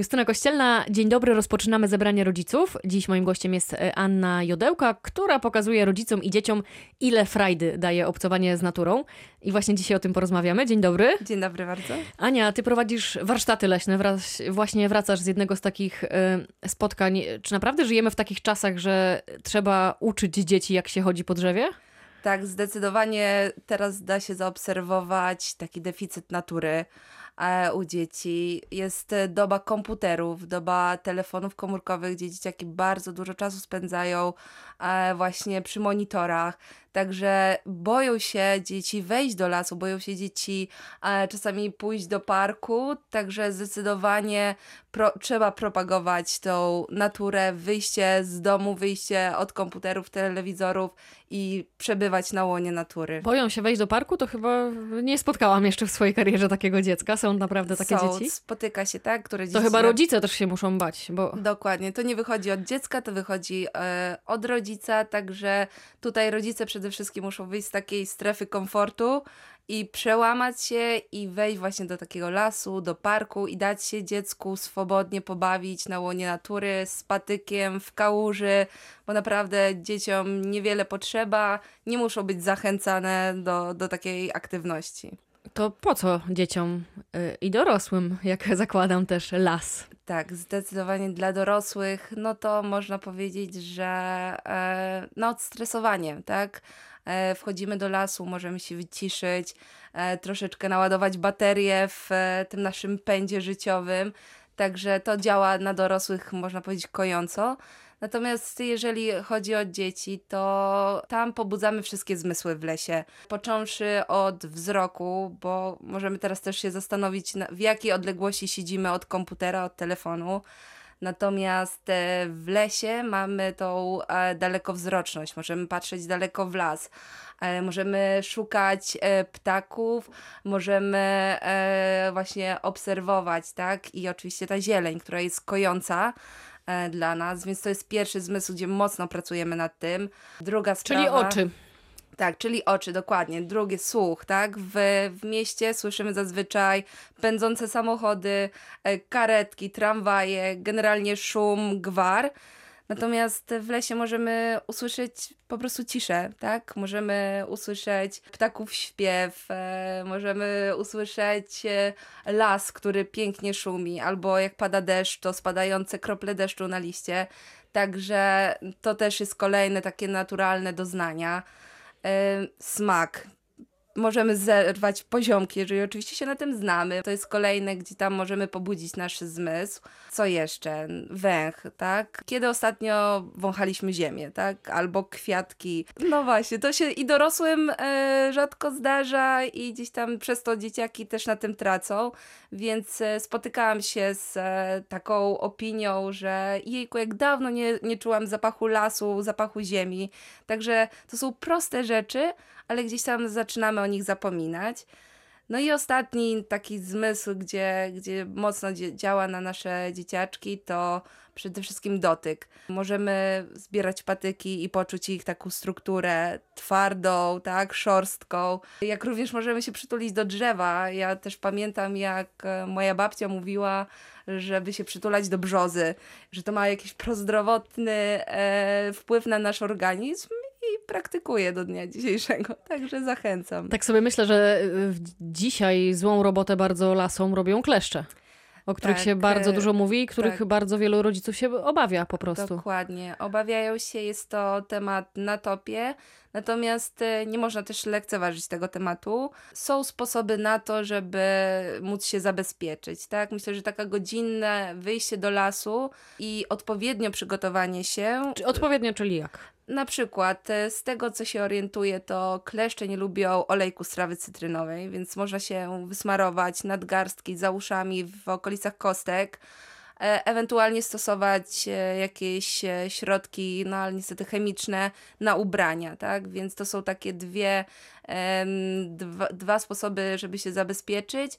Justyna Kościelna, dzień dobry, rozpoczynamy zebranie rodziców. Dziś moim gościem jest e, Anna Jodełka, która pokazuje rodzicom i dzieciom, ile frajdy daje obcowanie z naturą. I właśnie dzisiaj o tym porozmawiamy. Dzień dobry. Dzień dobry bardzo. Ania, ty prowadzisz warsztaty leśne, wrac, właśnie wracasz z jednego z takich y, spotkań. Czy naprawdę żyjemy w takich czasach, że trzeba uczyć dzieci, jak się chodzi po drzewie? Tak, zdecydowanie teraz da się zaobserwować taki deficyt natury u dzieci. Jest e, doba komputerów, doba telefonów komórkowych, gdzie dzieciaki bardzo dużo czasu spędzają e, właśnie przy monitorach. Także boją się dzieci wejść do lasu, boją się dzieci e, czasami pójść do parku, także zdecydowanie pro, trzeba propagować tą naturę, wyjście z domu, wyjście od komputerów, telewizorów i przebywać na łonie natury. Boją się wejść do parku? To chyba nie spotkałam jeszcze w swojej karierze takiego dziecka. Są naprawdę takie Są, dzieci? spotyka się, tak? Które To dzieci chyba na- rodzice też się muszą bać, bo Dokładnie, to nie wychodzi od dziecka, to wychodzi e, od rodzica, także tutaj rodzice przede wszystkim muszą wyjść z takiej strefy komfortu i przełamać się i wejść właśnie do takiego lasu, do parku i dać się dziecku swobodnie pobawić na łonie natury z patykiem w kałuży, bo naprawdę dzieciom niewiele potrzeba, nie muszą być zachęcane do, do takiej aktywności. To po co dzieciom y, i dorosłym, jak zakładam też, las? Tak, zdecydowanie dla dorosłych, no to można powiedzieć, że e, no odstresowanie, tak? E, wchodzimy do lasu, możemy się wyciszyć, e, troszeczkę naładować baterie w e, tym naszym pędzie życiowym, także to działa na dorosłych, można powiedzieć, kojąco. Natomiast jeżeli chodzi o dzieci, to tam pobudzamy wszystkie zmysły w lesie. Począwszy od wzroku, bo możemy teraz też się zastanowić, w jakiej odległości siedzimy od komputera, od telefonu. Natomiast e, w lesie mamy tą e, dalekowzroczność, możemy patrzeć daleko w las, e, możemy szukać ptaków, możemy właśnie obserwować, tak? I oczywiście ta zieleń, która jest kojąca dla nas, więc to jest pierwszy zmysł, gdzie mocno pracujemy nad tym. Druga sprawa... Czyli oczy. Tak, czyli oczy, dokładnie. Drugie, słuch, tak? W, w mieście słyszymy zazwyczaj pędzące samochody, e, karetki, tramwaje, generalnie szum, gwar. Natomiast w lesie możemy usłyszeć po prostu ciszę, tak? Możemy usłyszeć ptaków śpiew, e, możemy usłyszeć e, las, który pięknie szumi, albo jak pada deszcz, to spadające krople deszczu na liście. Także to też jest kolejne takie naturalne doznania. E, smak. Możemy zerwać poziomki, jeżeli oczywiście się na tym znamy. To jest kolejne, gdzie tam możemy pobudzić nasz zmysł. Co jeszcze? Węch, tak? Kiedy ostatnio wąchaliśmy ziemię, tak? Albo kwiatki. No właśnie, to się i dorosłym e, rzadko zdarza i gdzieś tam przez to dzieciaki też na tym tracą, więc e, spotykałam się z e, taką opinią, że jejku, jak dawno nie, nie czułam zapachu lasu, zapachu ziemi. Także to są proste rzeczy, ale gdzieś tam zaczynamy o nich zapominać. No i ostatni taki zmysł, gdzie, gdzie mocno działa na nasze dzieciaczki, to przede wszystkim dotyk. Możemy zbierać patyki i poczuć ich taką strukturę twardą, tak, szorstką. Jak również możemy się przytulić do drzewa. Ja też pamiętam, jak e, moja babcia mówiła, żeby się przytulać do brzozy, że to ma jakiś prozdrowotny e, wpływ na nasz organizm i praktykuję do dnia dzisiejszego, także zachęcam. Tak sobie myślę, że y, dzisiaj złą robotę bardzo lasom robią kleszcze, o których Tak, się bardzo e, dużo mówi i których tak. bardzo wielu rodziców się obawia po prostu. Dokładnie. Obawiają się, jest to temat na topie, natomiast e, nie można też lekceważyć tego tematu. Są sposoby na to, żeby móc się zabezpieczyć, tak? Myślę, że taka godzinne wyjście do lasu i odpowiednio przygotowanie się Czy Odpowiednio, czyli jak? Na przykład, e, z tego co się orientuję, to kleszcze nie lubią olejku z trawy cytrynowej, więc można się wysmarować nadgarstki za uszami w okolicach kostek, e, ewentualnie stosować e, jakieś środki, no ale niestety chemiczne, na ubrania, tak? Więc to są takie dwie, dwa, dwa sposoby, żeby się zabezpieczyć.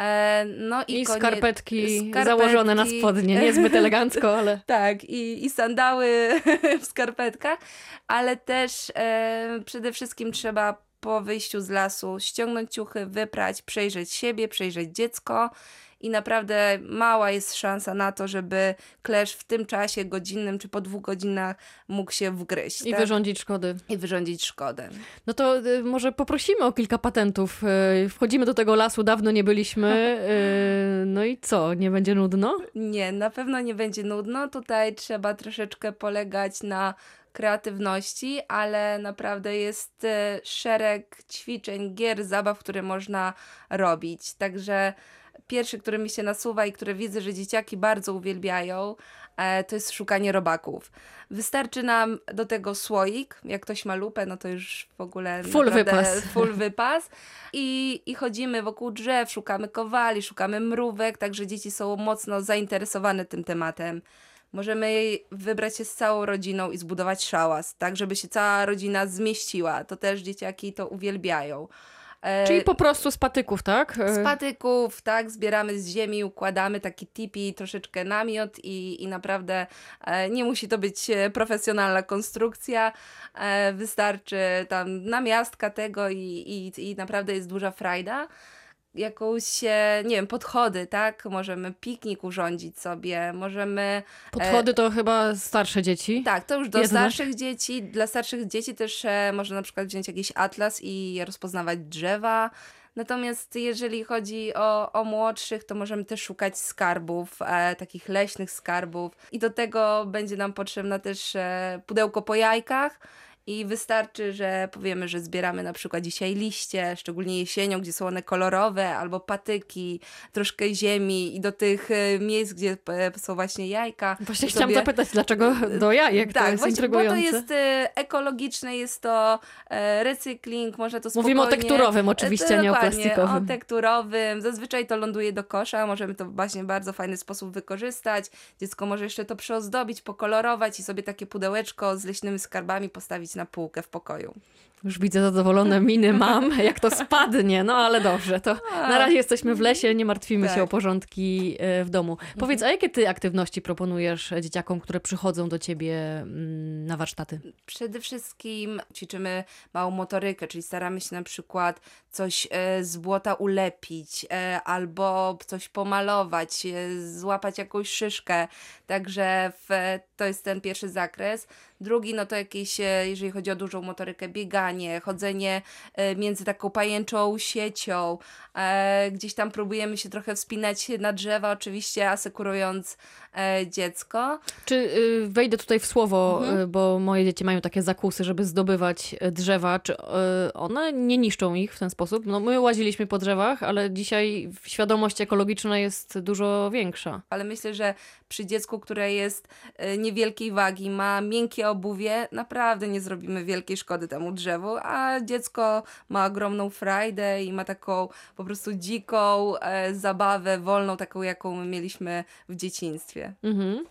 E, No i, I konie- skarpetki, skarpetki. założone na spodnie. Niezbyt elegancko, ale... Tak, i, i sandały w skarpetkach, ale też e, przede wszystkim trzeba po wyjściu z lasu ściągnąć ciuchy, wyprać, przejrzeć siebie, przejrzeć dziecko i naprawdę mała jest szansa na to, żeby klesz w tym czasie godzinnym czy po dwóch godzinach mógł się wgryźć. I tak? wyrządzić szkody. I wyrządzić szkodę. No to y, może poprosimy o kilka patentów. Y, wchodzimy do tego lasu, dawno nie byliśmy. Y, no i co, nie będzie nudno? Nie, na pewno nie będzie nudno. Tutaj trzeba troszeczkę polegać na kreatywności, ale naprawdę jest e, szereg ćwiczeń, gier, zabaw, które można robić. Także pierwszy, który mi się nasuwa i który widzę, że dzieciaki bardzo uwielbiają, e, to jest szukanie robaków. Wystarczy nam do tego słoik. Jak ktoś ma lupę, no to już w ogóle Full wypas. Full wypas. I, I chodzimy wokół drzew, szukamy kowali, szukamy mrówek, także dzieci są mocno zainteresowane tym tematem. Możemy jej wybrać się z całą rodziną i zbudować szałas, tak żeby się cała rodzina zmieściła. To też dzieciaki to uwielbiają. E, Czyli po prostu z patyków, tak? z patyków, tak, zbieramy z ziemi, układamy taki tipi, troszeczkę namiot i, i naprawdę e, nie musi to być e, profesjonalna konstrukcja, e, wystarczy tam namiastka tego i, i, i naprawdę jest duża frajda. Jakąś, e, nie wiem, podchody, tak? Możemy piknik urządzić sobie, możemy Podchody to chyba starsze dzieci. tak, to już do Jednak. starszych dzieci. Dla starszych dzieci też e, można na przykład wziąć jakiś atlas i rozpoznawać drzewa. Natomiast jeżeli chodzi o, o młodszych, to możemy też szukać skarbów, e, takich leśnych skarbów. I do tego będzie nam potrzebna też e, pudełko po jajkach. I wystarczy, że powiemy, że zbieramy na przykład dzisiaj liście, szczególnie jesienią, gdzie są one kolorowe, albo patyki, troszkę ziemi i do tych e, miejsc, gdzie e, są właśnie jajka. Właśnie to chciałam sobie- zapytać, dlaczego do jajek? to tak, jest właśnie, bo to jest e, ekologiczne, jest to recykling, można to spokojnie... Mówimy o tekturowym oczywiście, nie o plastikowym. o tekturowym. Zazwyczaj to ląduje do kosza, możemy to właśnie w bardzo fajny sposób wykorzystać. Dziecko może jeszcze to przyozdobić, pokolorować i sobie takie pudełeczko z leśnymi skarbami postawić na półkę w pokoju. Już widzę zadowolone miny mam, jak to spadnie, no ale dobrze, to na razie jesteśmy w lesie, nie martwimy się Tak. o porządki e, w domu. Powiedz, a jakie ty aktywności proponujesz dzieciakom, które przychodzą do ciebie mm, na warsztaty? Przede wszystkim ćwiczymy małą motorykę, czyli staramy się na przykład coś e, z błota ulepić e, albo coś pomalować, e, złapać jakąś szyszkę. Także w, to jest ten pierwszy zakres. Drugi, no to jakieś, e, jeżeli chodzi o dużą motorykę, bieganie, chodzenie e, między taką pajęczą siecią. E, gdzieś tam próbujemy się trochę wspinać na drzewa, oczywiście asekurując e, dziecko. Czy y, wejdę tutaj w słowo, Mhm. y, bo moje dzieci mają takie zakusy, żeby zdobywać drzewa. Czy one nie niszczą ich w ten sposób? No my łaziliśmy po drzewach, ale dzisiaj świadomość ekologiczna jest dużo większa. ale myślę, że przy dziecku, które jest niewielkiej wagi, ma miękkie obuwie, naprawdę nie zrobimy wielkiej szkody temu drzewu, a dziecko ma ogromną frajdę i ma taką po prostu dziką e, zabawę, wolną, taką jaką my mieliśmy w dzieciństwie. Mhm.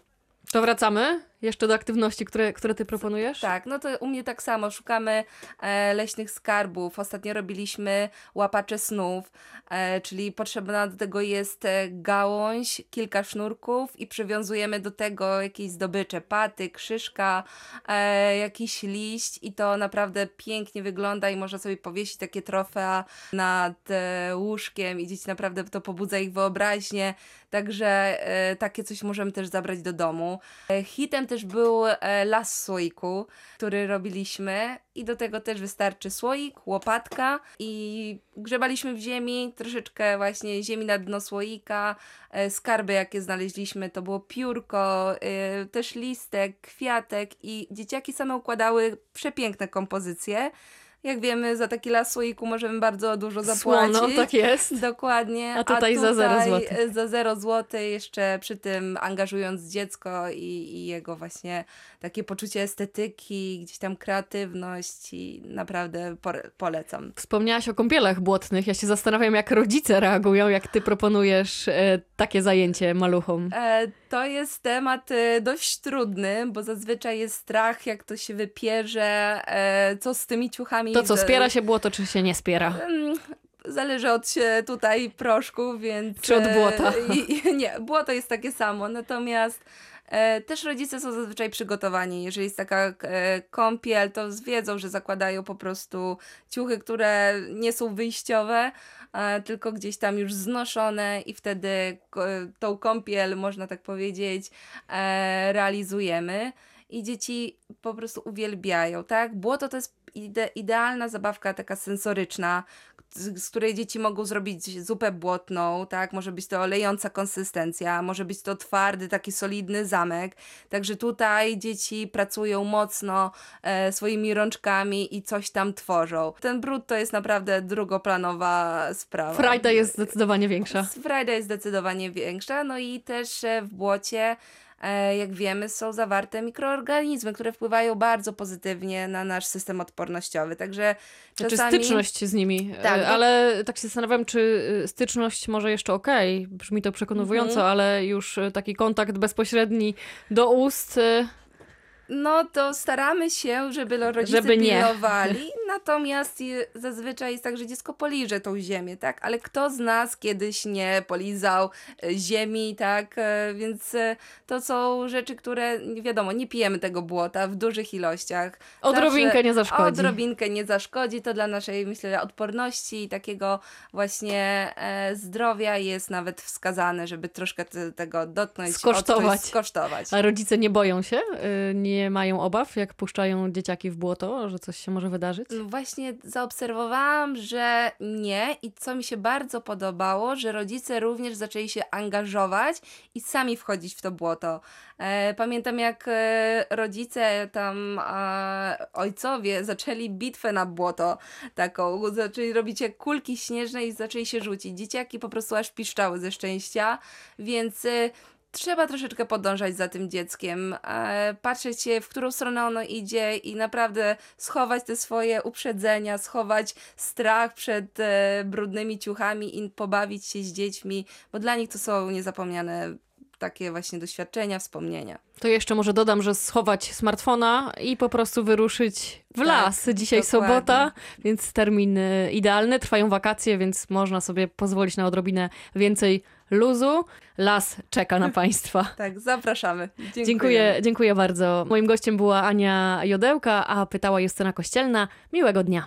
To wracamy jeszcze do aktywności, które, które ty proponujesz? Tak, no to u mnie tak samo. Szukamy e, leśnych skarbów. Ostatnio robiliśmy łapacze snów, e, czyli potrzebna do tego jest e, gałąź, kilka sznurków i przywiązujemy do tego jakieś zdobycze, patyk, szyszka, e, jakiś liść i to naprawdę pięknie wygląda i można sobie powiesić takie trofea nad e, łóżkiem i dzieci naprawdę to pobudza ich wyobraźnię. Także e, takie coś możemy też zabrać do domu. Hitem też był e, las słoiku, który robiliśmy i do tego też wystarczy słoik, łopatka i grzebaliśmy w ziemi, troszeczkę właśnie ziemi na dno słoika, e, skarby jakie znaleźliśmy, to było piórko, e, też listek, kwiatek i dzieciaki same układały przepiękne kompozycje. Jak wiemy, za taki las słoiku możemy bardzo dużo zapłacić. Słono, tak jest. Dokładnie. A tutaj za zero tutaj, Za 0 zł, jeszcze przy tym angażując dziecko i, i jego właśnie takie poczucie estetyki, gdzieś tam kreatywność i naprawdę polecam. Wspomniałaś o kąpielach błotnych. Ja się zastanawiam, jak rodzice reagują, jak ty proponujesz e, takie zajęcie maluchom. E, to jest temat e, dość trudny, bo zazwyczaj jest strach, jak to się wypierze, e, co z tymi ciuchami. To co, spiera się błoto, czy się nie spiera? Ym, zależy od się tutaj proszku, więc... Czy od błota? e, I, nie, błoto jest takie samo, natomiast e, też rodzice są zazwyczaj przygotowani. Jeżeli jest taka e, kąpiel, to wiedzą, że zakładają po prostu ciuchy, które nie są wyjściowe, e, tylko gdzieś tam już znoszone i wtedy tą kąpiel, można tak powiedzieć, e, realizujemy i dzieci po prostu uwielbiają, tak? Błoto to jest ide idealna zabawka taka sensoryczna, z, której dzieci mogą zrobić zupę błotną, tak? Może być to lejąca konsystencja, może być to twardy, taki solidny zamek. Także tutaj dzieci pracują mocno e, swoimi rączkami i coś tam tworzą. Ten brud to jest naprawdę drugoplanowa sprawa. Frajda jest zdecydowanie większa. Frajda jest zdecydowanie większa, no i też e, w błocie, jak wiemy, są zawarte mikroorganizmy, które wpływają bardzo pozytywnie na nasz system odpornościowy. Także Znaczy czasami... styczność z nimi, Tak, E, bo- ale tak się zastanawiam, czy y, styczność może jeszcze okej, brzmi to przekonująco, Mhm. ale już taki kontakt bezpośredni do ust, No to staramy się, żeby rodzice Żeby nie. pilnowali, natomiast je- zazwyczaj jest tak, że dziecko poliże tą ziemię, tak? Ale kto z nas kiedyś nie polizał e, ziemi, tak? E, Więc e, to są rzeczy, które, nie wiadomo, nie pijemy tego błota w dużych ilościach. odrobinkę Zawsze nie zaszkodzi. Odrobinkę nie zaszkodzi, to dla naszej, myślę, odporności i takiego właśnie e, zdrowia jest nawet wskazane, żeby troszkę te, tego dotknąć, Skosztować. odczuć, skosztować. A rodzice nie boją się? Y, Nie mają obaw, jak puszczają dzieciaki w błoto, że coś się może wydarzyć? No Właśnie zaobserwowałam, że nie i co mi się bardzo podobało, że rodzice również zaczęli się angażować i sami wchodzić w to błoto. E, pamiętam jak e, rodzice tam, e, ojcowie zaczęli bitwę na błoto taką, zaczęli robić jak kulki śnieżne i zaczęli się rzucić. Dzieciaki po prostu aż piszczały ze szczęścia, więc... Trzeba troszeczkę podążać za tym dzieckiem, e, patrzeć się, w którą stronę ono idzie i naprawdę schować te swoje uprzedzenia, schować strach przed e, brudnymi ciuchami i pobawić się z dziećmi, bo dla nich to są niezapomniane takie właśnie doświadczenia, wspomnienia. To jeszcze może dodam, że schować smartfona i po prostu wyruszyć w Tak, las. Dzisiaj dokładnie. sobota, więc termin idealny. Trwają wakacje, więc można sobie pozwolić na odrobinę więcej luzu. Las czeka na Państwa. Tak, zapraszamy. Dziękuję. Dziękuję, dziękuję bardzo. Moim gościem była Ania Jodełka, a pytała Justyna Kościelna. Miłego dnia.